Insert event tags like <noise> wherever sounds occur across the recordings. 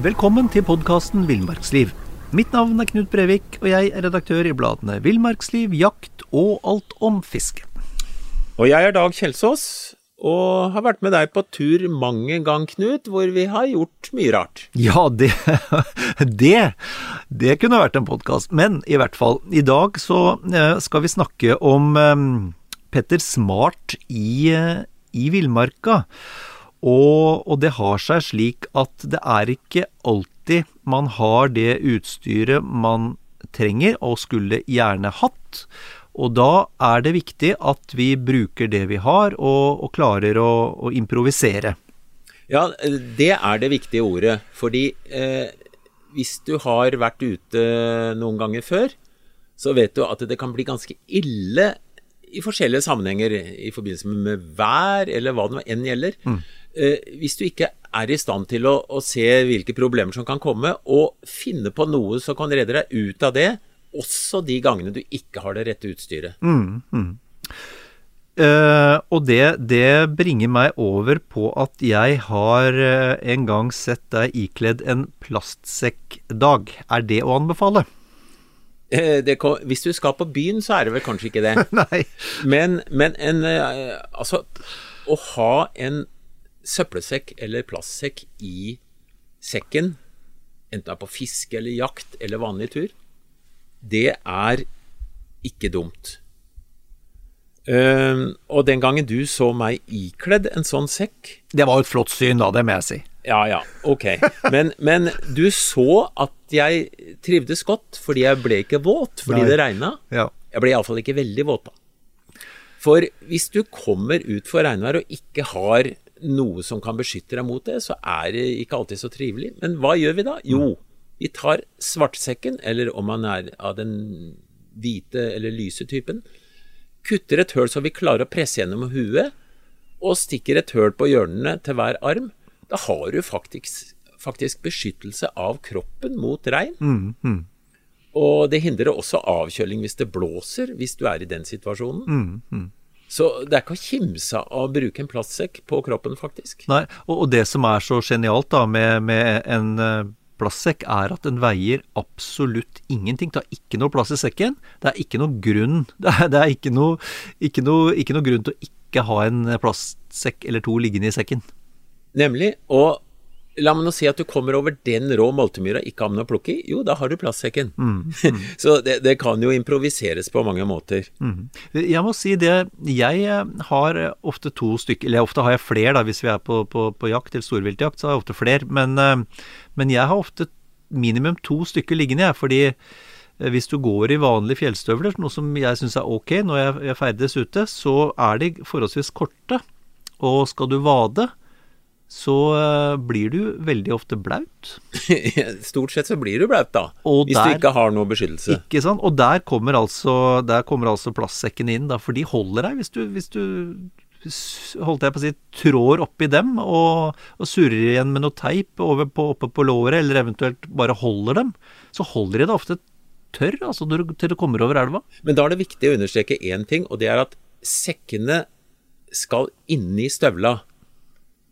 Velkommen til podkasten Villmarksliv. Mitt navn er Knut Brevik, og jeg er redaktør i bladene Villmarksliv, Jakt og Alt om fiske. Og jeg er Dag Kjelsås, og har vært med deg på tur mange gang, Knut, hvor vi har gjort mye rart. Ja, det Det, det kunne vært en podkast. Men i hvert fall, i dag så eh, skal vi snakke om eh, Petter Smart i, eh, i villmarka. Og, og det har seg slik at det er ikke alltid man har det utstyret man trenger og skulle gjerne hatt. Og da er det viktig at vi bruker det vi har, og, og klarer å, å, improvisere. Ja, det er det viktige ordet. Fordi eh, hvis du har vært ute noen ganger før, så vet du at det kan bli ganske ille i forskjellige sammenhenger i forbindelse med vær, eller hva det enn gjelder. Mm. Eh, hvis du ikke er i stand til å, å, se hvilke problemer som kan komme, og finne på noe som kan redde deg ut av det, også de gangene du ikke har det rette utstyret. Mm, mm. Uh, og det, det, bringer meg over på at jeg har uh, en gang sett deg ikledd en plastsekkdag. Er det å anbefale? Uh, det, hvis du skal på byen, så er det vel kanskje ikke det. <laughs> Nei. Men, men en Altså, å ha en søppelsekk eller plastsekk i sekken, enten det er på fiske eller jakt eller vanlig tur, det er ikke dumt. Uh, og den gangen du så meg ikledd en sånn sekk Det var jo et flott syn, da, det må jeg si. Ja ja, ok. Men, men du så at jeg trivdes godt, fordi jeg ble ikke våt fordi Nei. det regna. Ja. Jeg ble iallfall ikke veldig våt, da. For hvis du kommer ut for regnvær og ikke har noe som kan beskytte deg mot det, så er det ikke alltid så trivelig. Men hva gjør vi da? Jo, vi tar svartsekken, eller om man er av den hvite eller lyse typen, kutter et høl så vi klarer å presse gjennom huet, og stikker et høl på hjørnene til hver arm. Da har du faktisk, faktisk beskyttelse av kroppen mot regn. Mm, mm. Og det hindrer også avkjøling hvis det blåser, hvis du er i den situasjonen. Mm, mm. Så det er ikke å kimse av å bruke en plastsekk på kroppen, faktisk. Nei, og, og det som er så genialt da med, med en uh, plastsekk, er at den veier absolutt ingenting. Det har ikke noe plass i sekken. Det er ikke noe grunn <laughs> Det er, det er ikke, noe, ikke, noe, ikke noe grunn til å ikke ha en plastsekk eller to liggende i sekken. Nemlig. Og La meg nå si at du kommer over den rå multemyra, ikke har med å plukke i. Jo, da har du plastsekken. Mm, mm. <laughs> så det, det, kan jo improviseres på mange måter. Mm. Jeg må si det, jeg eh, har ofte to stykker Eller ofte har jeg flere, da, hvis vi er på, på, på jakt eller storviltjakt, så har jeg ofte flere. Men, eh, men, jeg har ofte minimum to stykker liggende, jeg. Fordi eh, hvis du går i vanlige fjellstøvler, noe som jeg syns er ok når jeg, jeg ferdes ute, så er de forholdsvis korte. Og skal du vade, så uh, blir du veldig ofte blaut. <laughs> Stort sett så blir du blaut, da. Og hvis der, du ikke har noe beskyttelse. Ikke sant. Og der kommer altså, der kommer altså plastsekkene inn, da, for de holder deg hvis du, hvis du holdt jeg på å si, trår oppi dem og, og surrer igjen med noe teip over på, oppe på låret, eller eventuelt bare holder dem, så holder de deg ofte tørr altså, til du kommer over elva. Men da er det viktig å understreke én ting, og det er at sekkene skal inni støvla.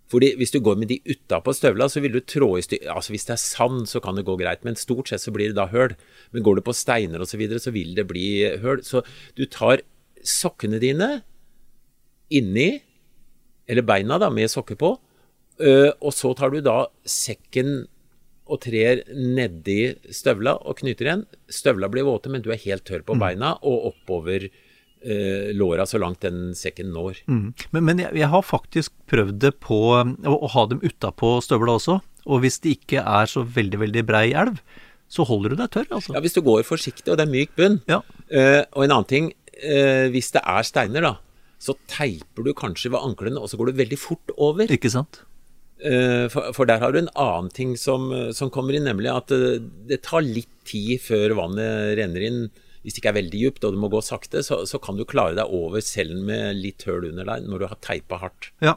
Fordi Hvis du går med de utapå støvla, så vil du trå i stykker Altså Hvis det er sand, så kan det gå greit, men stort sett så blir det da høl. Men går du på steiner osv., så, videre, så vil det bli høl. Så du tar sokkene dine inni, eller beina da, med sokker på. Eh, og så tar du da sekken og trer nedi støvla og knyter igjen. Støvla blir våte, men du er helt tørr på beina og oppover eh, låra så langt den sekken når. Mm. Men, men jeg, jeg har faktisk prøvd det på å, å ha dem utapå støvla også. Og hvis det ikke er så veldig, veldig brei elv, så holder du deg tørr, altså. Ja, Hvis du går forsiktig, og det er myk bunn. Ja. Eh, og en annen ting, eh, hvis det er steiner, da, så teiper du kanskje ved anklene, og så går du veldig fort over. Ikke sant? Eh, for, for der har du en annen ting som, som kommer inn, nemlig at det, det tar litt tid før vannet renner inn. Hvis det ikke er veldig djupt og du må gå sakte, så, så kan du klare deg over selv med litt høl under deg når du har teipa hardt. Ja.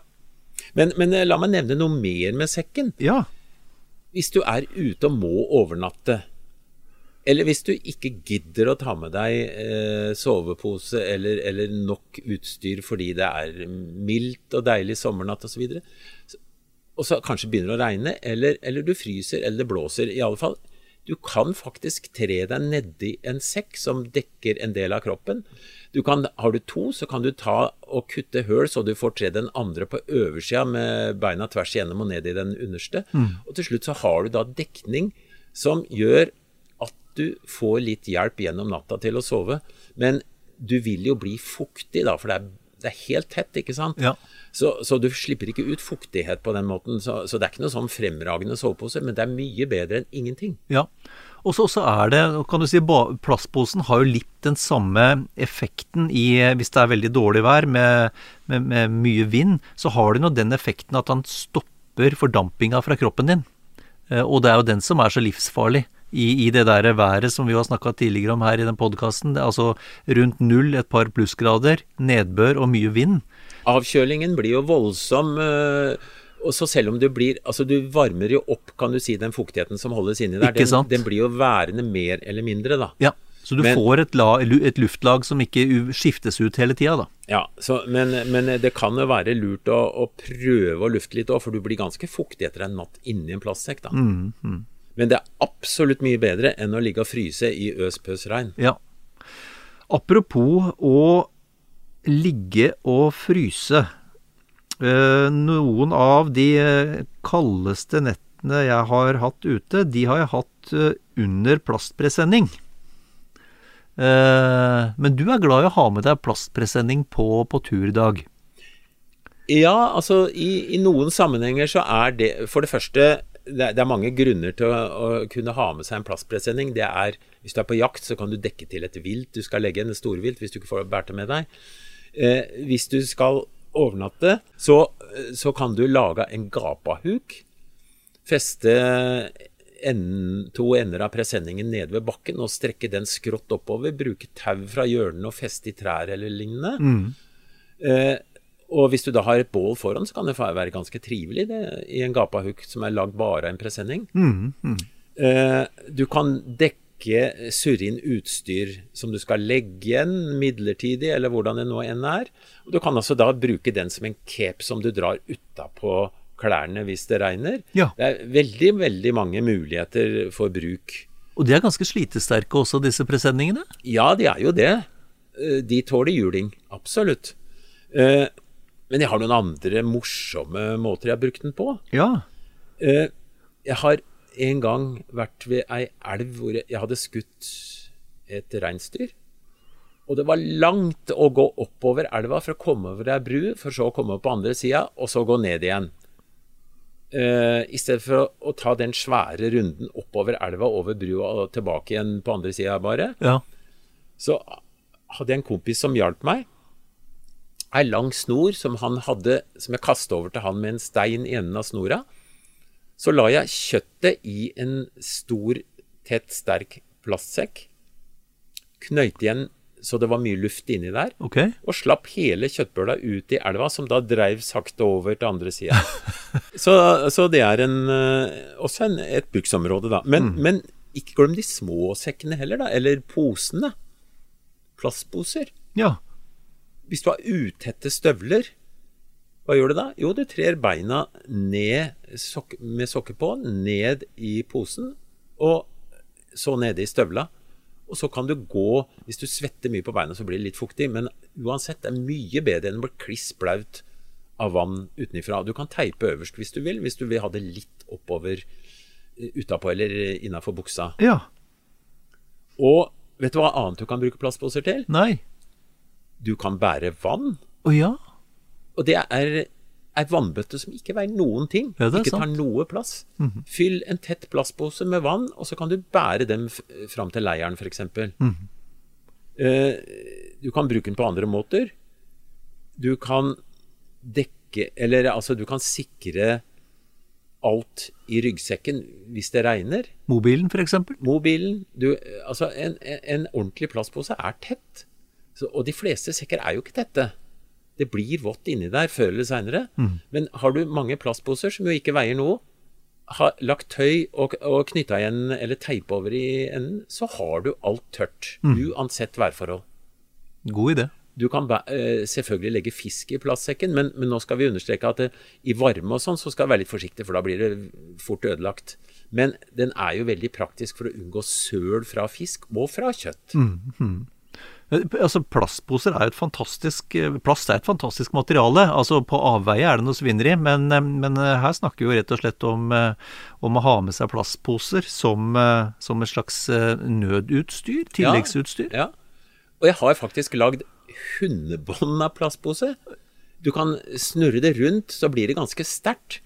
Men, men eh, la meg nevne noe mer med sekken. Ja. Hvis du er ute og må overnatte, eller hvis du ikke gidder å ta med deg eh, sovepose eller, eller nok utstyr fordi det er mildt og deilig sommernatt osv., og, så og så kanskje begynner det å regne, eller, eller du fryser, eller det blåser. I alle fall, du kan faktisk tre deg nedi en sekk som dekker en del av kroppen. Du kan, har du to, så kan du ta og kutte høl så du får tre den andre på øversida med beina tvers igjennom og ned i den underste. Og til slutt så har du da dekning som gjør at du får litt hjelp gjennom natta til å sove. Men du vil jo bli fuktig da, for det er, det er helt tett, ikke sant? Ja. Så, så du slipper ikke ut fuktighet på den måten. Så, så det er ikke noe sånn fremragende sovepose, men det er mye bedre enn ingenting. Ja. Og så er det, kan du si, plastposen har jo litt den samme effekten i Hvis det er veldig dårlig vær med, med, med mye vind, så har det nå den effekten at han stopper fordampinga fra kroppen din. Eh, Og det er jo den som er så livsfarlig i, i det der været som vi har snakka tidligere om her i den podkasten. Altså rundt null, et par plussgrader, nedbør og mye vind. Avkjølingen blir jo voldsom. øh, Og så selv om du blir Altså, du varmer jo opp, kan du si, den fuktigheten som holdes inni der. Den, den blir jo værende mer eller mindre, da. Ja, Så du Men- får et, la, et luftlag som ikke skiftes ut hele tida, da. Ja, så, men, men det kan jo være lurt å, å prøve å lufte litt òg, for du blir ganske fuktig etter en natt inni en plastsekk, da. Men det er absolutt mye bedre enn å ligge og fryse i øs-pøs regn. Ja. Apropos å ligge og fryse. Eh, noen av de kaldeste nettene jeg har hatt ute, de har jeg hatt eh, under plastpresenning. Eh, men du er glad i å ha med deg plastpresenning på, på turdag. Ja, altså i, i noen sammenhenger så er det For det første, det er, det er mange grunner til å, kunne ha med seg en plastpresenning. Det er hvis du er på jakt, så kan du dekke til et vilt du skal legge et storvilt, hvis du ikke får båret det med deg. Eh, hvis du skal overnatte, så, så kan du lage en gapahuk. Feste enden, to ender av presenningen nede ved bakken og strekke den skrått oppover. Bruke tau fra hjørnene og feste i trær eller lignende. Eh, og hvis du da har et bål foran, så kan det være ganske trivelig det, i en gapahuk som er lagd bare av en presenning. Eh, du kan dekke, surre inn utstyr som du skal legge igjen midlertidig, eller hvordan det nå enn er. Og du kan altså da bruke den som en cape som du drar utapå klærne hvis det regner. Ja. Det er veldig, veldig mange muligheter for bruk. Og de er ganske slitesterke også, disse presenningene. Ja, de er jo det. Eh, De tåler juling. Absolutt. Men jeg har noen andre morsomme måter jeg har brukt den på. Ja. Eh, Jeg har en gang vært ved ei elv hvor jeg hadde skutt et reinsdyr. Og det var langt å gå oppover elva for å komme over ei bru, for så å komme opp på andre sida, og så gå ned igjen. Uh, I stedet for å, å ta den svære runden oppover elva, over brua og tilbake igjen på andre sida bare, Ja. så hadde jeg en kompis som hjalp meg. Ei lang snor som han hadde, som jeg kastet over til han med en stein i enden av snora. Så la jeg kjøttet i en stor, tett, sterk plastsekk. Knøyte igjen så det var mye luft inni der. Okay. Og slapp hele kjøttbøla ut i elva, som da dreiv sakte over til andre sida. <laughs> så, så det er en, eh, også en, et bruksområde, da. Men, men ikke glem de små sekkene heller, da. Eller posene. Plastposer. Ja. Hvis du har utette støvler, hva gjør du da? Jo, du trer beina ned sok med sokker på, ned i posen, og så nede i støvla. Og så kan du gå Hvis du svetter mye på beina, så blir det litt fuktig, men uansett. Det er mye bedre enn å bli kliss blaut av vann utenifra. Du kan teipe øverst hvis du vil, hvis du vil ha det litt oppover eh, utapå eller innafor buksa. Ja. Og vet du hva annet du kan bruke plastposer til? Nei. Du kan bære vann. Oh, ja. Og det er ei vannbøtte som ikke veier noen ting. Ja, ikke sant. tar noe plass. Fyll en tett plastpose med vann, og så kan du bære dem fram til leiren, f.eks. Mhm. Eh, du kan bruke den på andre måter. Du kan dekke Eller altså, du kan sikre alt i ryggsekken hvis det regner. Mobilen, for eksempel. Mobilen du, Altså, en, en, en ordentlig plastpose er tett. Så, og de fleste sekker er jo ikke tette. Det blir vått inni der før eller seinere. Men har du mange plastposer som jo ikke veier noe, har lagt tøy og, og knytta igjen eller teipa over i enden, så har du alt tørt. Uansett værforhold. God idé. Du kan eh, selvfølgelig legge fisk i plastsekken, men, men nå skal vi understreke at det, i varme og sånn, så skal du være litt forsiktig, for da blir det fort ødelagt. Men den er jo veldig praktisk for å unngå søl fra fisk og fra kjøtt. Eh, Altså, Plastposer er jo et fantastisk eh, Plast er et fantastisk materiale. Altså, På avveie er det noe svineri, men, eh, men eh, her snakker vi jo rett og slett om, om å ha med seg plastposer som, som et slags nødutstyr, tilleggsutstyr. Ja. Og jeg har faktisk lagd hundebånd av plastpose. Du kan snurre det rundt, så blir det ganske sterkt.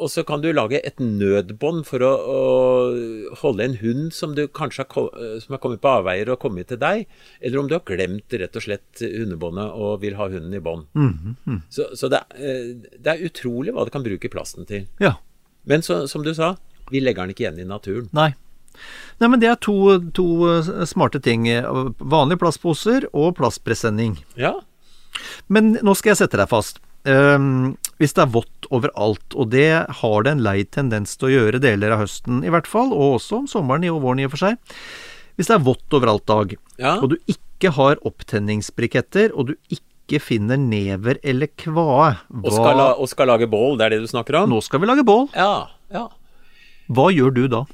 Og så kan du lage et nødbånd for å, å holde en hund som du kanskje har, eh, som har kommet på avveier og kommet til deg, eller om du har glemt rett og slett hundebåndet og vil ha hunden i bånd. Så, så det, er, eh, det er utrolig hva det kan bruke plasten til. Ja. Men så, som du sa, vi legger den ikke igjen i naturen. Nei. Nei, men det er to, to eh, smarte ting. Vanlige plastposer og plastpresenning. Ja, Men nå skal jeg sette deg fast. Ehm, hvis det er vått overalt, og det har det en lei tendens til å gjøre deler av høsten i hvert fall, og også om sommeren og våren i og for seg. Hvis det er vått overalt, Dag, Ja. og du ikke har opptenningsbriketter, og du ikke finner never eller kvae, og og skal lage bål, det er det du snakker om? Nå skal vi lage bål. Ja, ja. Hva gjør du da?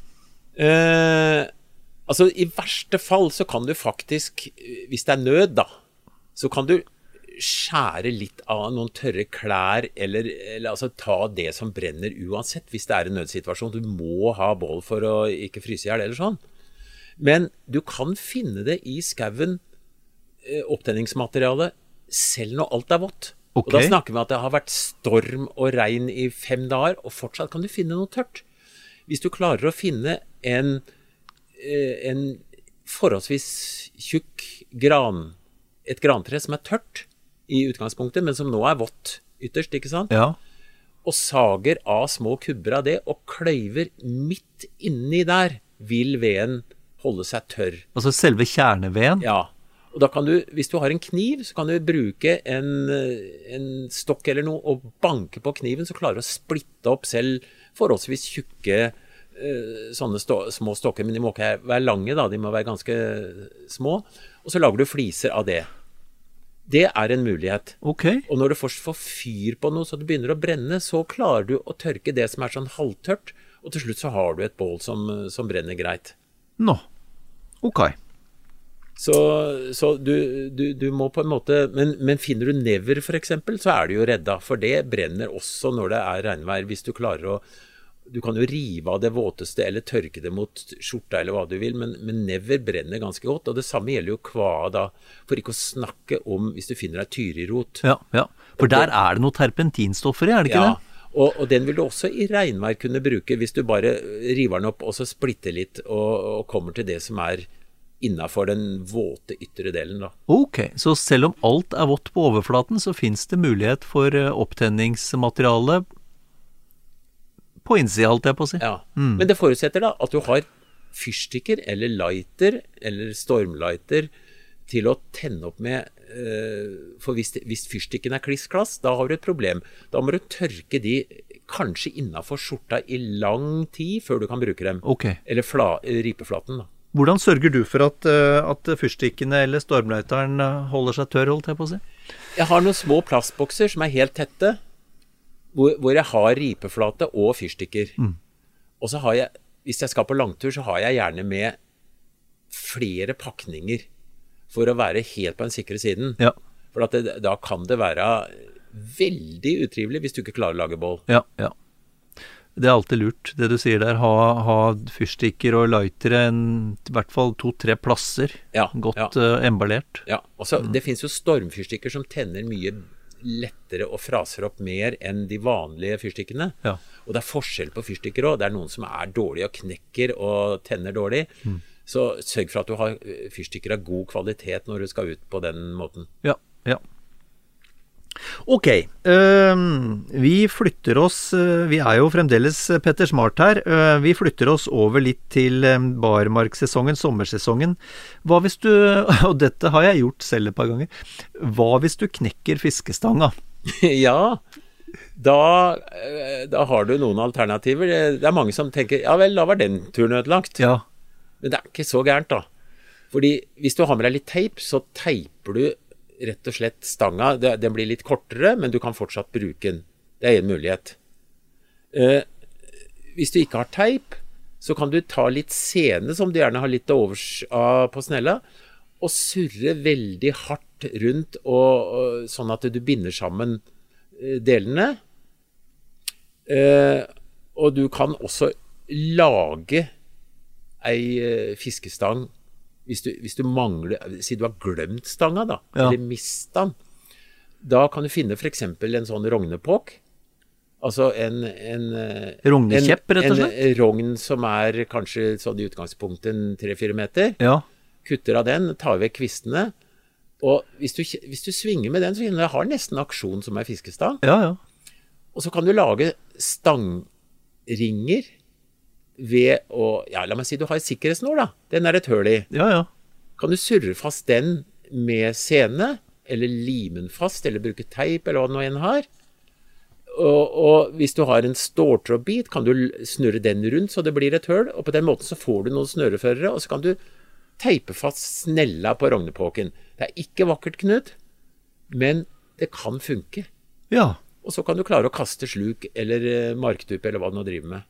Eh, altså, i verste fall så kan du faktisk, hvis det er nød, da, så kan du skjære litt av noen tørre klær, eller, eller altså ta det som brenner uansett, hvis det er en nødsituasjon. Du må ha bål for å ikke fryse i hjel, eller sånn. Men du kan finne det i skauen, opptenningsmaterialet, opptenningsmateriale, selv når alt er vått. Og da snakker vi om at det har vært storm og regn i fem dager, og fortsatt kan du finne noe tørt. Hvis du klarer å finne en, eh, en forholdsvis tjukk gran, et grantre som er tørt i utgangspunktet, men som nå er vått ytterst, ikke sant? Ja. Og sager av små kubber av det, og kløyver midt inni der, vil veden holde seg tørr. Altså selve kjerneveden? Ja. Og da kan du, hvis du har en kniv, så kan du bruke en, en stokk eller noe og banke på kniven, så klarer du å splitte opp selv forholdsvis tjukke eh, sånne stå, små stokker. Men de må ikke være lange, da. De må være ganske små. Og så lager du fliser av det. Det er en mulighet. Okay. Og når du først får fyr på noe så det begynner å brenne, så klarer du å tørke det som er sånn halvtørt, og til slutt så har du et bål som, som brenner greit. Nå. Ok. Så, så du, du, du må på en måte men, men finner du never f.eks., så er du jo redda. For det brenner også når det er regnvær. Hvis du klarer å Du kan jo rive av det våteste eller tørke det mot skjorta eller hva du vil, men, men never brenner ganske godt. Og det samme gjelder jo kvae da. For ikke å snakke om hvis du finner deg tyrirot. Ja, ja. For der er det noe terpentinstoffer i, er det ikke Ja, det? og, og den vil du også i regnvær kunne bruke hvis du bare river den opp og så splitter litt og, og kommer til det som er innafor den våte ytre delen, da. Ok, så selv om alt er vått på overflaten, så fins det mulighet for eh, opptenningsmateriale på innsida, holdt jeg på å si. Ja. Men det forutsetter da at du har fyrstikker eller lighter eller stormlighter til å tenne opp med eh, For hvis, hvis fyrstikken er kliss klass, da har du et problem. Da må du tørke de kanskje innafor skjorta i lang tid før du kan bruke dem. Okay. Eller fla, ripeflaten, da. Hvordan sørger du for at, eh, at fyrstikkene eller stormlighteren eh, holder seg tørr, holdt jeg på å si? Jeg har noen små plastbokser som er helt tette, hvor, hvor jeg har ripeflate og fyrstikker. Og så har jeg, hvis jeg skal på langtur, så har jeg gjerne med flere pakninger for å være helt på den sikre siden. Ja. For det, da kan det være veldig utrivelig hvis du ikke klarer å lage bål. Ja, ja. Det er alltid lurt, det du sier der. Ha, ha fyrstikker og lightere en, i hvert fall to-tre plasser. Ja, Godt ja. Uh, emballert. Ja, også, mm. Det fins jo stormfyrstikker som tenner mye lettere og fraser opp mer enn de vanlige fyrstikkene. Ja. Og det er forskjell på fyrstikker òg. Det er noen som er dårlige og knekker og tenner dårlig. Så sørg for at du har eh, fyrstikker av god kvalitet når du skal ut på den måten. Ja, ja. Ok, øhm, vi flytter oss øh, Vi er jo fremdeles Petter Smart her. øh, vi flytter oss over litt til øh, barmarksesongen, sommersesongen. Hva hvis du <laughs> Og dette har jeg gjort selv et par ganger. Hva hvis du knekker fiskestanga? <laughs> ja, da, eh, da har du noen alternativer. Det det er mange som tenker ja vel, da var den turen ødelagt. Ja. Men det er ikke så gærent, da. Fordi hvis du har med deg litt teip, så teiper du rett og slett stanga. Den blir litt kortere, men du kan fortsatt bruke den. Det er en mulighet. Eh, hvis du ikke har teip, så kan du ta litt sene, som du gjerne har litt til overs av på snella, og surre veldig hardt rundt, og, og, sånn at du binder sammen eh, delene. Eh, og du kan også lage ei eh, fiskestang hvis du, hvis du mangler Si du har glemt stanga, da, Ja. eller mista den. Da kan du finne f.eks. en sånn rognepåk. Altså en, en eh, Rognekjepp, rett og slett? En rogn som er kanskje sånn i utgangspunktet tre-fire meter. Ja. Kutter av den, tar vekk kvistene. Og hvis du, hvis du svinger med den, så finner du har nesten aksjon som ei fiskestang. Ja, ja. Og så kan du lage stangringer ved å Ja, la meg si du har en sikkerhetsnål, da. Den er et høl i. Ja, ja. Kan du surre fast den med sene, eller lime den fast, eller bruke teip, eller hva det nå enn har. Og, og hvis du har en ståltrådbit, kan du snurre den rundt så det blir et høl. Og på den måten så får du noen snøreførere, og så kan du teipe fast snella på rognepåken. Det er ikke vakkert, Knut, men det kan funke. Ja. Og så kan du klare å kaste sluk eller marktupe markdupe eller hva du nå driver med.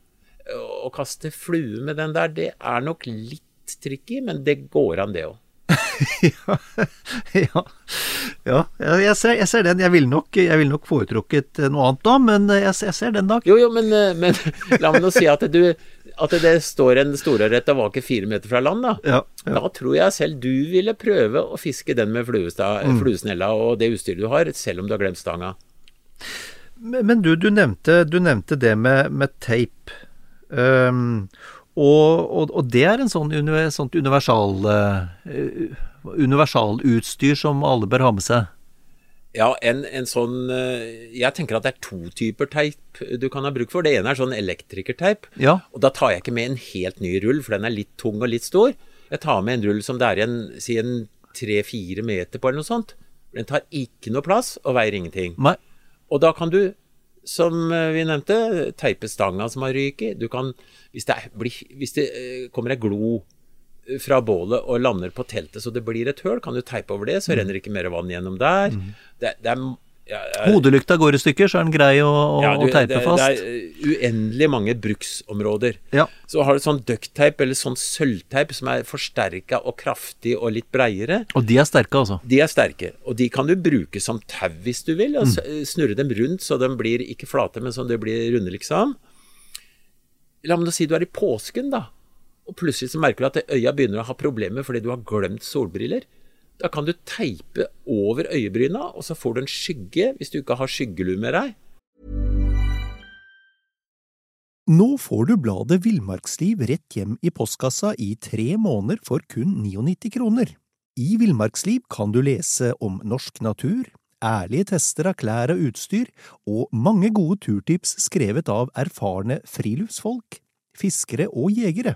Å kaste flue med den der, det er nok litt tricky, men det går an, det òg. <laughs> ja. ja. Jeg, ser, jeg ser den. Jeg ville nok, vil nok foretrukket noe annet da, men jeg, jeg ser den, da. Jo, jo, men, eh, men <laughs> la meg nå si at, du, at det står en storørret og vaker fire meter fra land, da. Ja, ja. Da tror jeg selv du ville prøve å fiske den med fluesta, Mm. fluesnella og det utstyret du har, selv om du har glemt stanga. Men men du, du nevnte, du nevnte det med, med tape. Um, og, og, og det er en sånn uni- sånt universal, uh, universalutstyr som alle bør ha med seg. Ja, en, en sånn eh, Jeg tenker at det er to typer teip du kan ha bruk for. Det ene er sånn elektrikerteip. Ja. Og da tar jeg ikke med en helt ny rull, for den er litt tung og litt stor. Jeg tar med en rull som det er en, si en tre-fire meter på, eller noe sånt. Den tar ikke noe plass og veier ingenting. Nei. Og da kan du, som eh, vi nevnte, teipe stanga som har ryket. Du kan, hvis det, blir, hvis det eh, kommer ei glo eh, fra bålet og lander på teltet så det blir et høl, kan du teipe over det, så renner ikke mer vann gjennom der. Det, det er ja, ja, Hodelykta går i stykker, så er den grei å, å, ja, du, teipe det, fast. Det er uendelig mange bruksområder. Ja. Så har du sånn duckteip eller sånn sølvteip som er forsterka og kraftig og litt breiere. Og de er sterke, altså. De er sterke, og de kan du bruke som tau hvis du vil. Og mm. snurre dem rundt så de blir ikke flate, men så de blir runde, liksom. La meg nå si du er i påsken, da. Og plutselig så merker du at øya begynner å ha problemer fordi du har glemt solbriller. Da kan du teipe over øyebryna, og så får du en skygge hvis du ikke har skyggelue med deg. Nå får du bladet Villmarksliv rett hjem i postkassa i tre måneder for kun 99 kroner. I Villmarksliv kan du lese om norsk natur, ærlige tester av klær og utstyr, og mange gode turtips skrevet av erfarne friluftsfolk, fiskere og jegere.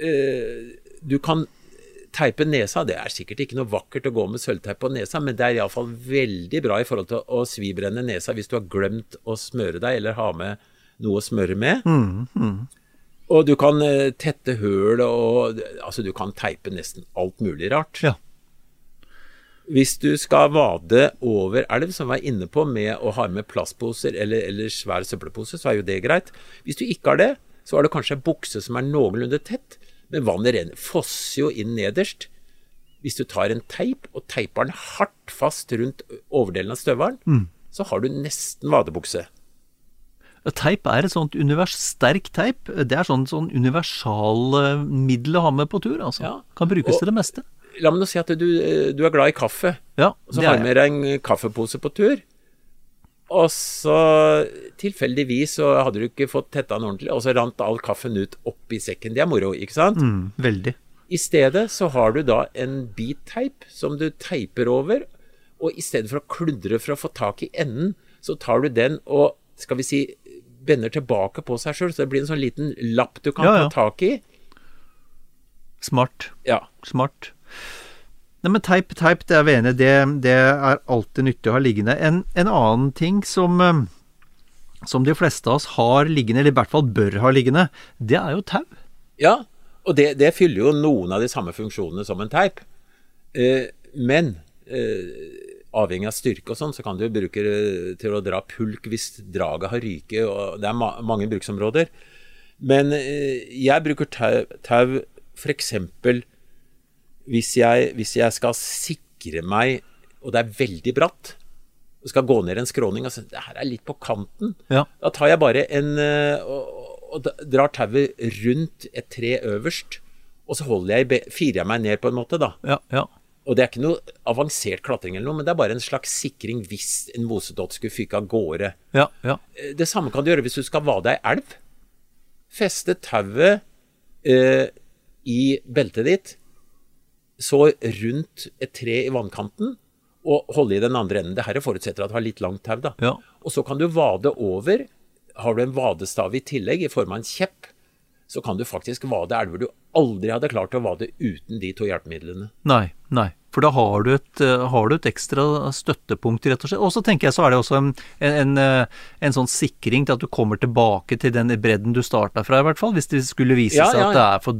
Du kan teipe nesa. Det er sikkert ikke noe vakkert å gå med sølvteip på nesa, men det er iallfall veldig bra i forhold til å svibrenne nesa hvis du har glemt å smøre deg, eller ha med noe å smøre med. Og du kan eh, tette høl og Altså, du kan teipe nesten alt mulig rart. Ja. Hvis du skal vade over elv, som vi er inne på, med å ha med plastposer eller, eller svær søppelpose, så er jo det greit. Hvis du ikke har det, så har du kanskje en bukse som er noenlunde tett, men vannet renner, fosser jo inn nederst. Hvis du tar en teip og teiper den hardt fast rundt overdelen av støvelen, så har du nesten vadebukse. Teip er et sånt univers, sterk teip. Det er sånn, sånn universalmiddel å ha med på tur. altså. Ja. Kan brukes Og- til det meste. La meg nå si at du, eh, du er glad i kaffe. Ja, så har du med deg en kaffepose på tur. Og så tilfeldigvis så hadde du ikke fått tetta den ordentlig, og så rant all kaffen ut oppi sekken. Det er moro, ikke sant? Mm, veldig. I stedet så har du da en bit teip som du teiper over, og i stedet for å kludre for å få tak i enden, så tar du den og, skal vi si, bender tilbake på seg sjøl, så det blir en sånn liten lapp du kan Ja, ja. ta tak i. Smart. Ja. Smart. Nei, men teip, teip, det er vi enige. Det, det er alltid nyttig å ha liggende. En, en annen ting som, eh, som de fleste av oss har liggende, eller i hvert fall bør ha liggende, det er jo tau. Ja, og det, det fyller jo noen av de samme funksjonene som en teip. Eh, men eh, avhengig av styrke og sånn, så kan du bruke til å dra pulk hvis draget har ryket, og det er ma mange bruksområder. Men eh, jeg bruker tau, tau f.eks. Hvis, jeg, hvis jeg skal sikre meg, og det er veldig bratt, og skal gå ned en skråning og si det her er litt på kanten, Ja. da tar jeg bare en eh, og, og drar tauet rundt et tre øverst, og så holder jeg, firer jeg meg ned på en måte, da. Ja, ja. Og det er ikke noe avansert klatring eller noe, men det er bare en slags sikring hvis en mosedott skulle fyke av gårde. ja, ja. Eh, Det samme kan du gjøre hvis du skal vade ei elv. Feste tauet eh, i beltet ditt, så rundt et tre i vannkanten, og holde i den andre enden. Det her forutsetter at du har litt langt tau, da. Ja. Og så kan du vade over. Har du en vadestav i tillegg, i form av en kjepp, så kan du faktisk vade elver du aldri hadde klart å vade uten de to hjelpemidlene. Nei, nei. For da har du et, eh, har du et ekstra støttepunkt, rett og slett. Og så tenker jeg så er det også en, en, en, eh, sånn sikring til at du kommer tilbake til den bredden du starta fra, i hvert fall. Hvis det skulle vise Ja, seg ja, at det er for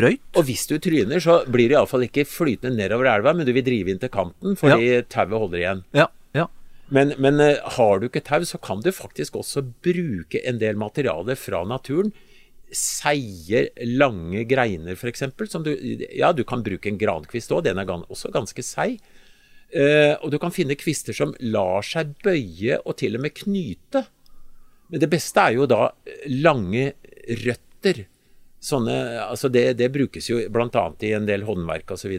drøyt. Og hvis du tryner, så blir det iallfall ikke flytende nedover elva, men du vil drive inn til kanten fordi tauet holder igjen. Ja, ja. Men, men eh, har du ikke tau, så kan du faktisk også bruke en del materiale fra naturen. Seige, lange greiner, f.eks. Som du Ja, du kan bruke en grankvist òg, den er også ganske seig. Eh, og du kan finne kvister som lar seg bøye og til og med knyte. Men det beste er jo da lange røtter. Sånne, altså det, det brukes jo bl.a. i en del håndverk osv.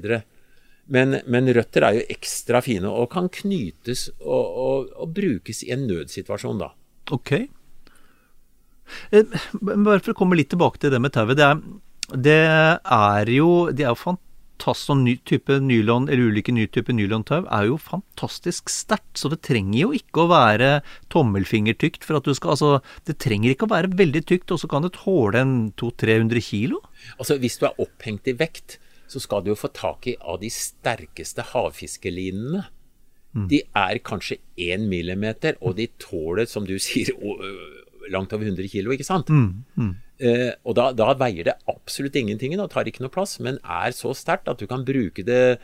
Men, men røtter er jo ekstra fine og kan knytes og, og, og brukes i en nødsituasjon, da. Ok. Eh, Bare for å komme litt tilbake til det med tauet. Det, det er jo Det er jo fantastisk sånn ny type nylon, eller ulike nye typer nylontau er jo fantastisk sterkt. Så det trenger jo ikke å være tommelfingertykt for at du skal Altså, det trenger ikke å være veldig tykt, og så kan det tåle en 200-300 kilo. Altså Hvis du er opphengt i vekt, så skal du jo få tak i av de sterkeste havfiskelinene. De er kanskje 1 millimeter, og de tåler, som du sier, langt over 100 kilo, ikke sant? Eh, og da, da veier det absolutt ingenting og tar ikke noe plass, men er så sterkt at du kan bruke det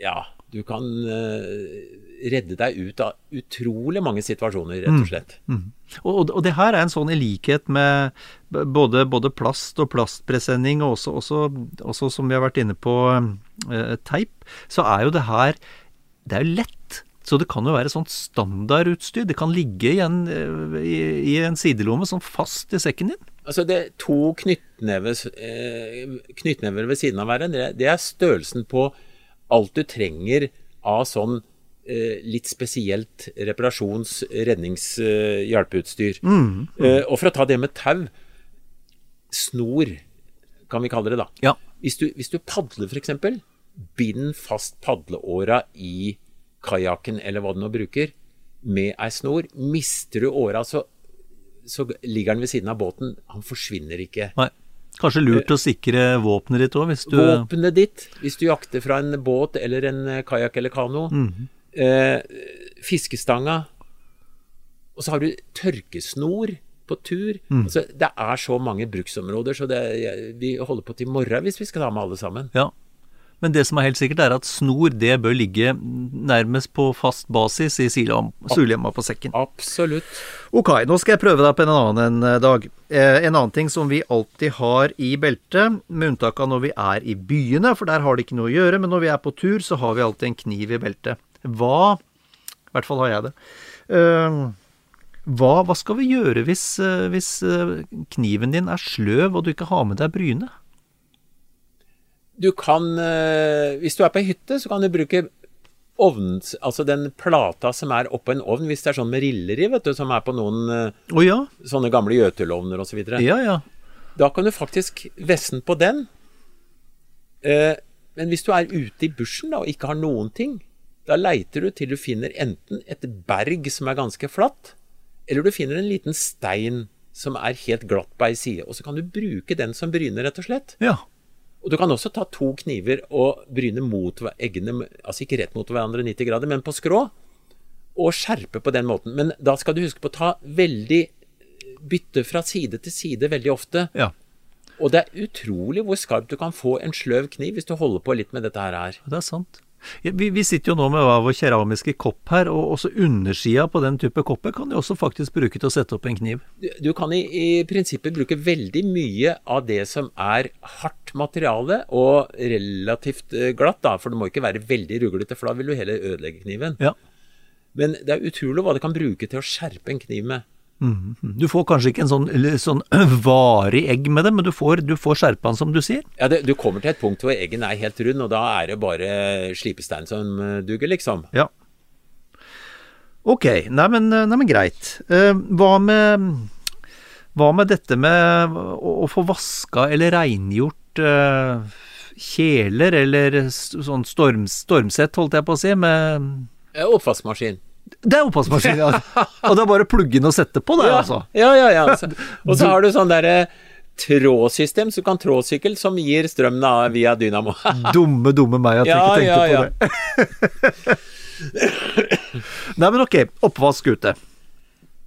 Ja, du kan eh, redde deg ut av utrolig mange situasjoner, rett og slett. Og, og det her er en sånn i likhet med både, både plast og plastpresenning, og også, også, også som vi har vært inne på, eh, teip, så er jo det her Det er jo lett. Så det kan jo være sånt standardutstyr. Det kan ligge i en, eh, i, i en sidelomme sånn fast i sekken din. Altså det er To knyttnever, eh, knyttnever ved siden av hverandre, det er størrelsen på alt du trenger av sånn eh, litt spesielt reparasjons-, rednings-, Mm, Eh, og for å ta det med tau Snor, kan vi kalle det da. Ja. Hvis du, hvis du padler f.eks., bind fast padleåra i kajakken eller hva du nå bruker, med ei snor. Mister du åra, så, så ligger den ved siden av båten. Han forsvinner ikke. Nei. Kanskje lurt å sikre våpenet ditt òg, hvis du Våpenet ditt, hvis du jakter fra en båt eller en eh, kajakk eller kano. eh, fiskestanga. Og så har du tørkesnor på tur. Altså, det er så mange bruksområder, så det, vi holder på til i morgen hvis vi skal ta med alle sammen. Ja. Men det som er helt sikkert, er at snor det bør ligge nærmest på fast basis i sulhjemma på sekken. Absolutt. Ok, nå skal jeg prøve deg på en annen en, Dag. Eh, en annen ting som vi alltid har i beltet, med unntak av når vi er i byene, for der har det ikke noe å gjøre, men når vi er på tur, så har vi alltid en kniv i beltet. Hva I hvert fall har jeg det. Eh, hva, hva skal vi gjøre hvis, eh, hvis eh, kniven din er sløv og du ikke har med deg bryne? Du kan, eh, hvis du er på ei hytte, så kan du bruke ovn, altså den plata som er oppå en ovn, hvis det er sånn med riller i, vet du, som er på noen oh, ja. sånne gamle gjøtulovner osv. Ja ja. Da kan du faktisk vessen på den. Eh, men hvis du er ute i bushen da, og ikke har noen ting, da leiter du til du finner enten et berg som er ganske flatt, eller du finner en liten stein som er helt glatt på ei side. Og så kan du bruke den som bryner, rett og slett. Ja. Og du kan også ta to kniver og bryne mot eggene, altså ikke rett mot hverandre 90 grader, men på skrå, og skjerpe på den måten. Men da skal du huske på å ta veldig bytte fra side til side veldig ofte. ja. Og det er utrolig hvor skarpt du kan få en sløv kniv hvis du holder på litt med dette her. her. Det er sant. Vi, vi sitter jo nå med vår keramiske kopp her, og også undersida på den type kopper kan du også faktisk bruke til å sette opp en kniv. Du, du kan i, i prinsippet bruke veldig mye av det som er hardt materiale og relativt eh, glatt, da, for det må ikke være veldig ruglete, for da vil du heller ødelegge kniven. Ja. Men det er utrolig hva det kan bruke til å skjerpe en kniv med. Du får kanskje ikke en sånn, sånn <clears throat> varig egg med det, men du får, du får skjerpa'n, som du sier. Ja, det, Du kommer til et punkt hvor eggen er helt rund, og da er det bare slipestein som eh, duger, liksom. Ja. Ok, nei men, nei, men greit. Eh, hva med Hva med dette med å, få vaska eller reingjort eh, kjeler, eller sånn storm, stormsett, holdt jeg på å si, med Eh, Oppvaskmaskin. Det er oppvaskmaskin, ja. <laughs> Og det er bare å plugge inn og sette på, det, Ja, altså. ja, ja. ja. <laughs> Og så har du sånn derre trådsystem, så du kan trådsykkel, som gir strøm via dynamo. <laughs> Dumme, dumme meg at jeg Ja, ikke tenkte ja, ja. på det. Nei, men ok. Oppvask ute.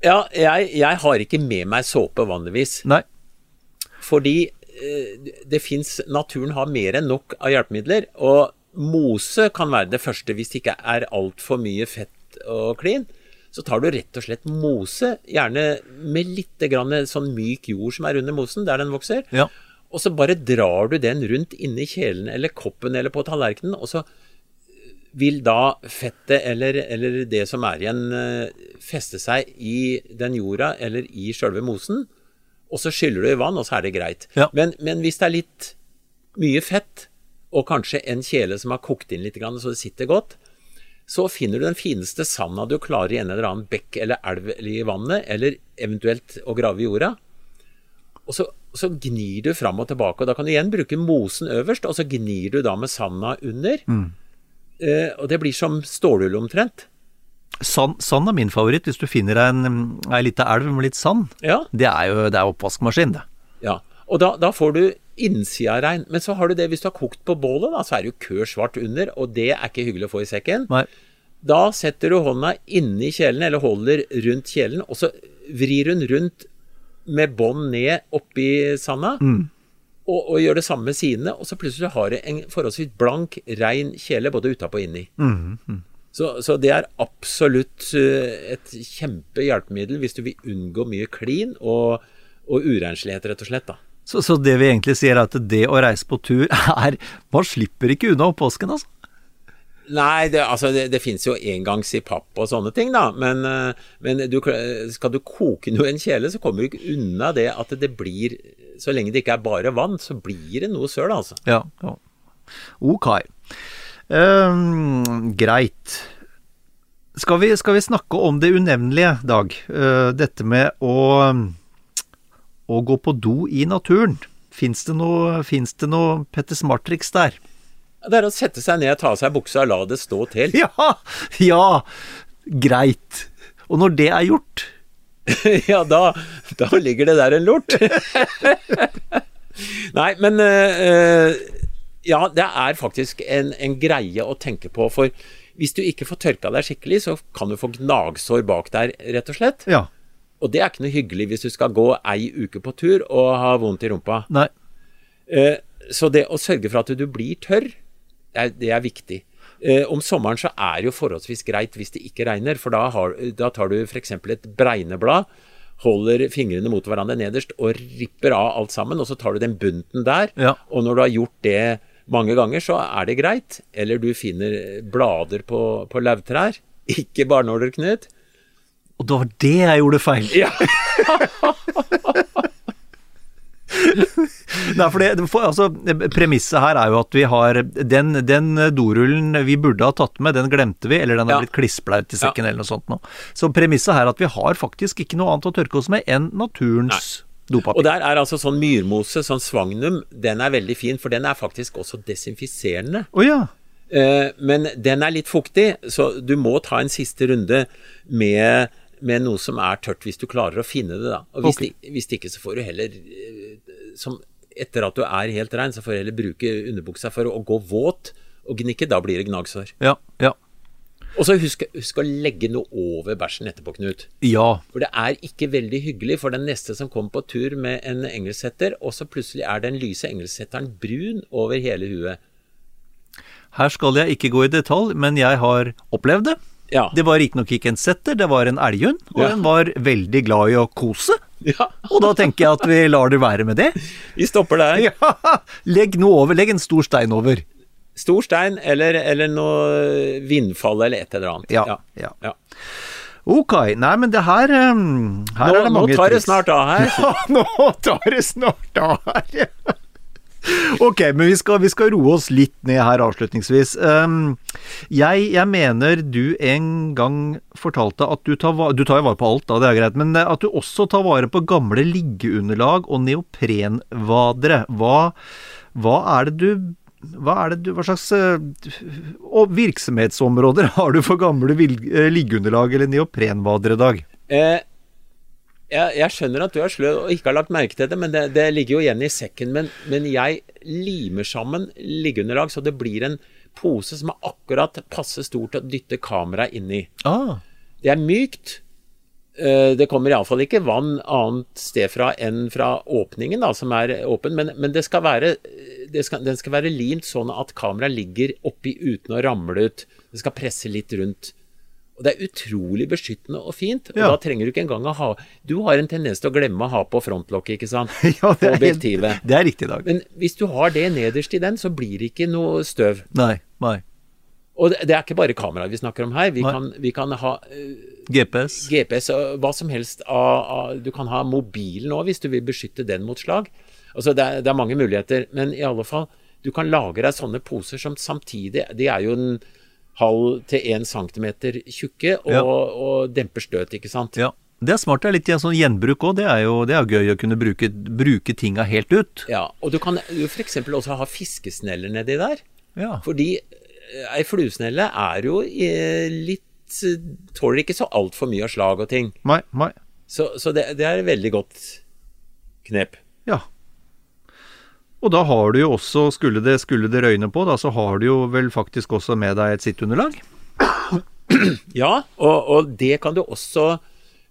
ja, jeg, jeg har ikke med meg såpe vanligvis, Nei. fordi eh, det fins Naturen har mer enn nok av hjelpemidler, og mose kan være det første hvis det ikke er altfor mye fett og klin. Så tar du rett og slett mose, gjerne med litt grann sånn myk jord som er under mosen, der den vokser. Ja. Og så bare drar du den rundt inni kjelen eller koppen eller på tallerkenen, og så vil da fettet eller, eller det som er igjen, eh, feste seg i den jorda eller i sjølve mosen. Og så skyller du i vann, og så er det greit. Ja. Men, men hvis det er litt mye fett, og kanskje en kjele som har kokt inn litt, så det sitter godt, så finner du den fineste sanda du klarer i en eller annen bekk eller elv eller i vannet, eller eventuelt å grave i jorda. Og så, så gnir du fram og tilbake, og da kan du igjen bruke mosen øverst, og så gnir du da med sanda under. Eh, og det blir som stålull omtrent. Sand, sand er min favoritt. Hvis du finner ei lita elv med litt sand, Ja. det er jo det er oppvaskmaskin, det. ja. Og da, da får du innsida rein. Men så har du det hvis du har kokt på bålet, da, så er det jo kør svart under, og det er ikke hyggelig å få i sekken. Nei. Da setter du hånda inni kjelen, eller holder rundt kjelen, og så vrir hun rundt med bånd ned oppi sanda. Og, og gjør det samme med sidene, og så plutselig har du en forholdsvis blank, rein kjele både utapå og inni. Så, så det er absolutt eh, et kjempehjelpemiddel hvis du vil unngå mye klin og, og urenslighet, rett og slett. da. Så, så det vi egentlig sier er at det å reise på tur <laughs> er Man slipper ikke unna oppvasken, altså. Nei, det, altså, det, det finnes jo engangs i papp og sånne ting, da. Men, eh, men du, skal du koke noe i en kjele, så kommer du ikke unna det at det blir Så lenge det ikke er bare vann, så blir det noe søl, altså. Ja, ja. Ok. Um, greit. Skal vi, skal vi snakke om det unevnelige, Dag? Uh, dette med å, å gå på do i naturen. Fins det noe, finnes det noe Petter Smart-triks der? Det er å sette seg ned, ta av seg buksa og la det stå til. Ja! <laughs> Ja! Greit. Og når det er gjort <laughs> ja, da, da ligger det der en lort. <laughs> Nei, men øh, Ja, det er faktisk en, en, greie å tenke på. For hvis du ikke får tørka deg skikkelig, så kan du få gnagsår bak der, rett og slett. Ja. Og det er ikke noe hyggelig hvis du skal gå ei uke på tur og ha vondt i rumpa. Nei. Uh, så det å sørge for at du blir tørr, det er, det er viktig. Uh, om sommeren så er det jo forholdsvis greit hvis det ikke regner, for da, har, da tar du f.eks. et bregneblad, holder fingrene mot hverandre nederst og ripper av alt sammen, og så tar du den bunten der. Ja. Og når du har gjort det mange ganger, så er det greit. Eller du finner blader på, på lauvtrær. Ikke barnåler, Knut. Og det var det jeg gjorde feil. Ja. <laughs> Nei, for, det, for altså, Premisset her er jo at vi har den, den, dorullen vi burde ha tatt med, den glemte vi, eller den har Ja. blitt klissblaut i sekken Ja. eller noe sånt nå. Så premisset her er at vi har faktisk ikke noe annet å tørke oss med enn naturens dopapir. Og der er altså sånn myrmose, sånn svagnum, den er veldig fin, for den er faktisk også desinfiserende. Oh, ja. Eh, men den er litt fuktig, så du må ta en siste runde med, med noe som er tørt, hvis du klarer å finne det, da. Og hvis, okay. det, hvis ikke, så får du heller eh, som Etter at du er helt rein, så får du heller bruke underbuksa for å, å gå våt og gnikke. Da blir det gnagsår. Ja. Ja. Og så husk, husk å legge noe over bæsjen etterpå, Knut. ja. For det er ikke veldig hyggelig for den neste som kommer på tur med en engelsetter, og så plutselig er den lyse engelsetteren brun over hele huet. Her skal jeg ikke gå i detalj, men jeg har opplevd det. Ja. Det var riktignok ikke en setter, det var en elghund, og Ja. den var veldig glad i å kose. ja. Og da tenker jeg at vi lar det være med det. Vi stopper der. <laughs> Ja, legg noe over, legg en stor stein over. Stor stein eller, eller noe vindfall eller et eller annet. Ja, ja. ja. Ok, nei, men det her um, Her Nå, er det nå mange tar det snart av her. <laughs> Ja, nå tar det snart av her. Ok, men vi skal, vi skal roe oss litt ned her avslutningsvis. Um, jeg, jeg mener du en gang fortalte at du tar, du tar jo vare på alt, da, det er greit, men eh, at du også tar vare på gamle liggeunderlag og neoprenvadere. Hva, hva er det du hva er det du, hva slags og virksomhetsområder <laughs> har du for gamle eh, liggeunderlag eller neoprenvadere, Dag? Eh, jeg, jeg skjønner at du er sløv og ikke har lagt merke til det, men det, det ligger jo igjen i sekken. Men, men jeg limer sammen liggeunderlag så det blir en pose som er akkurat passe stor til å dytte kameraet inn i. Ah, Det er mykt. Eh, Det kommer iallfall ikke vann annet sted fra enn fra åpningen, da, som er åpen. Men, men det skal være, det skal, den skal være limt sånn at kameraet ligger oppi uten å ramle ut. Det skal presse litt rundt. Og det er utrolig beskyttende og fint. Og Ja. da trenger du ikke engang å ha Du har en tendens til å glemme å ha på frontlokket, ikke sant? <laughs> ja, det er, objektivet. det er riktig, Dag. Men hvis du har det nederst i den, så blir det ikke noe støv. Nei, nei. Og det, det er ikke bare kameraet vi snakker om her. Vi, kan, vi kan ha uh, GPS. GPS og hva som helst av, av Du kan ha mobilen òg hvis du vil beskytte den mot slag. Altså det er, det er mange muligheter, men i alle fall Du kan lage deg sånne poser som samtidig De er jo en halv til én centimeter tjukke og, Ja. og demper støt, ikke sant. Ja. Det er smart. Det er litt en sånn gjenbruk òg. Det, er jo- det er gøy å kunne bruke, bruke tinga helt ut. Ja, og du kan jo f.eks. også ha fiskesneller nedi der. Ja. Fordi eh, ei fluesnelle er jo eh, litt eh, Tåler ikke så altfor mye av slag og ting. Nei, nei. Så, så det, det er et veldig godt knep. Og da har du jo også, skulle det, skulle det røyne på, da, så har du jo vel faktisk også med deg et sitteunderlag. <clears throat> Ja, og, og det kan du også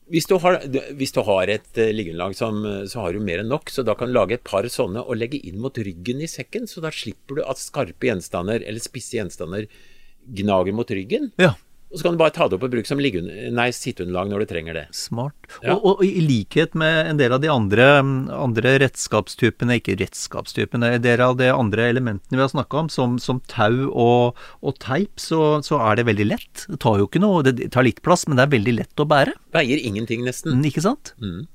hvis du har, hvis du har et uh, liggeunderlag, eh, så har du mer enn nok. Så da kan du lage et par sånne og legge inn mot ryggen i sekken. Så da slipper du at skarpe gjenstander eller spisse gjenstander gnager mot ryggen. Ja. Og så kan du bare ta det opp og bruke som nei, sitteunderlag når du trenger det. Smart. Ja. Og, og i likhet med en del av de andre, andre redskapstypene, ikke redskapstypene, en del av de andre elementene vi har snakka om, som, som tau og, og teip, så, så er det veldig lett. Det tar jo ikke noe, det tar litt plass, men det er veldig lett å bære. Veier ingenting, nesten. Mm, Ikke sant? Hm.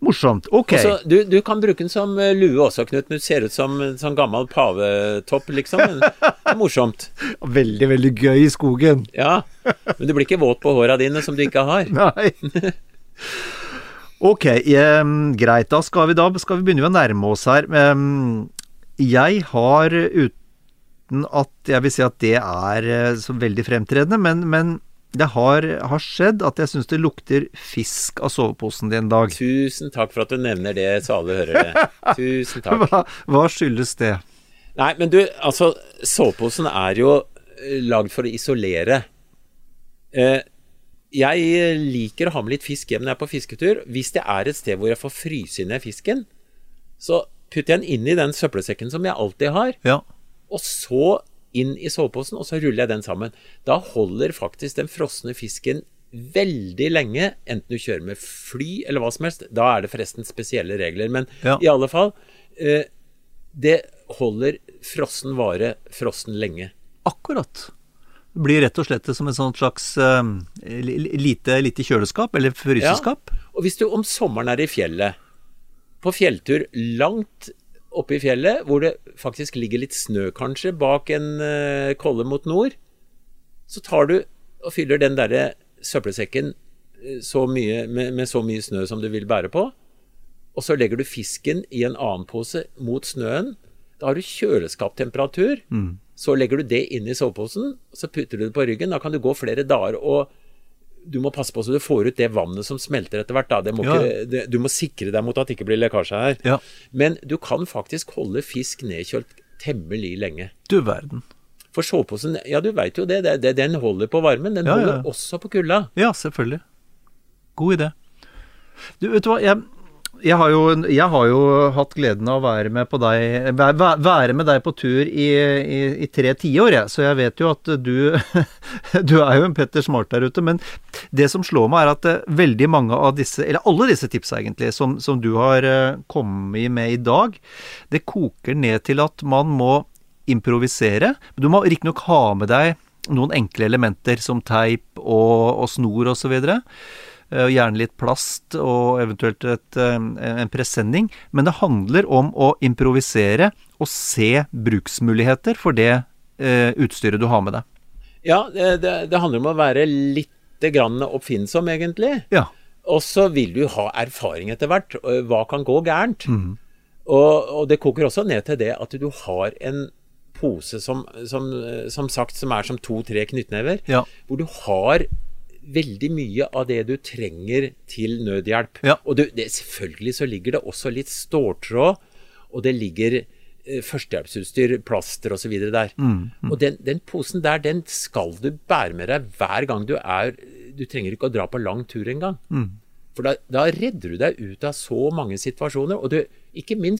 Morsomt. Ok. Og du, du kan bruke den som eh, lue også, Knut. Du ser ut som en sånn gammel pavetopp, liksom. Men er morsomt. <laughs> Veldig, veldig gøy i skogen. Ja. Men du blir ikke våt på håra dine som du ikke har. <laughs> Nei. Ok, eh, greit. Da skal vi, da skal vi begynne å nærme oss her. Jeg har, uten at jeg vil si at det er eh, så veldig fremtredende, men, men det har, har skjedd at jeg syns det lukter fisk av soveposen din en dag. Tusen takk for at du nevner det, så alle hører det. <laughs> Tusen takk. Hva, hva skyldes det? Nei, men du, altså, soveposen er jo eh, lagd for å isolere. Eh, jeg liker å ha med litt fisk hjem når jeg er på fisketur. Hvis det er et sted hvor jeg får fryse ned fisken, så putter jeg den inn i den søppelsekken som jeg alltid har, Ja. og så inn i soveposen, og så ruller jeg den sammen. Da holder faktisk den frosne fisken veldig lenge, enten du kjører med fly eller hva som helst. Da er det forresten spesielle regler, men Ja. i alle fall eh, Det holder frossen vare frossen lenge. Akkurat. Det blir rett og slett som en sånn slags li- lite, lite kjøleskap, eller fryseskap. Og hvis du om sommeren er i fjellet, på fjelltur langt oppe i fjellet, hvor det faktisk ligger litt snø kanskje bak en uh, kolle mot nord, så tar du og fyller den derre søppelsekken eh, så mye, med, med så mye snø som du vil bære på, og så legger du fisken i en annen pose mot snøen. Da har du kjøleskaptemperatur. Så legger du det inn i soveposen, så putter du det på ryggen. Da kan du gå flere dager og du må passe på så du får ut det vannet som smelter etter hvert. Da. Det må Ja. ikke, det, du må sikre deg mot at det ikke blir lekkasje her. Ja. Men du kan faktisk holde fisk nedkjølt temmelig lenge. Du verden. For soveposen, ja du veit jo det, det, det, den holder på varmen. Den ja. holder også på kulda. Ja, selvfølgelig. God idé. Du, vet du hva, jeg, jeg, har jo, jeg har jo hatt gleden av å være med, deg, væ- væ- være med deg på tur i, i, i tre tiår, jeg. Så jeg vet jo at du <laughs> Du er jo en Petter Smart der ute. Men det som slår meg, er at eh, veldig mange av disse, eller alle disse tipsa egentlig, som, som du har eh, kommet med i dag, det koker ned til at man må improvisere. Du må riktignok ha med deg noen enkle elementer som teip og, og snor osv. Eh, Gjerne litt plast og eventuelt et, eh, en presenning. Men det handler om å improvisere og se bruksmuligheter for det eh, utstyret du har med deg. Ja, det, det, handler om å være litt grann oppfinnsom, egentlig. Ja. Og så vil du ha erfaring etter hvert. Hva kan gå gærent? Mm. Og, og det koker også ned til det at du har en pose som, som, som sagt som er som to-tre knyttnever, Ja. hvor du har veldig mye av det du trenger til nødhjelp. Ja. Og du, det, selvfølgelig så ligger det også litt ståltråd, og det ligger eh, førstehjelpsutstyr, plaster osv. der. Og den, den posen der, den skal du bære med deg hver gang du er Du trenger ikke å dra på lang tur engang. For da, da redder du deg ut av så mange situasjoner. Og du, ikke minst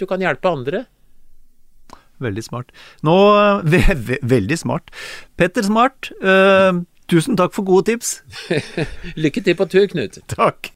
Du kan hjelpe andre. Veldig smart. Nå <laughs> ve ve Veldig smart. Petter Smart, eh, tusen takk for gode tips. <laughs> Lykke til på tur, Knut. Takk.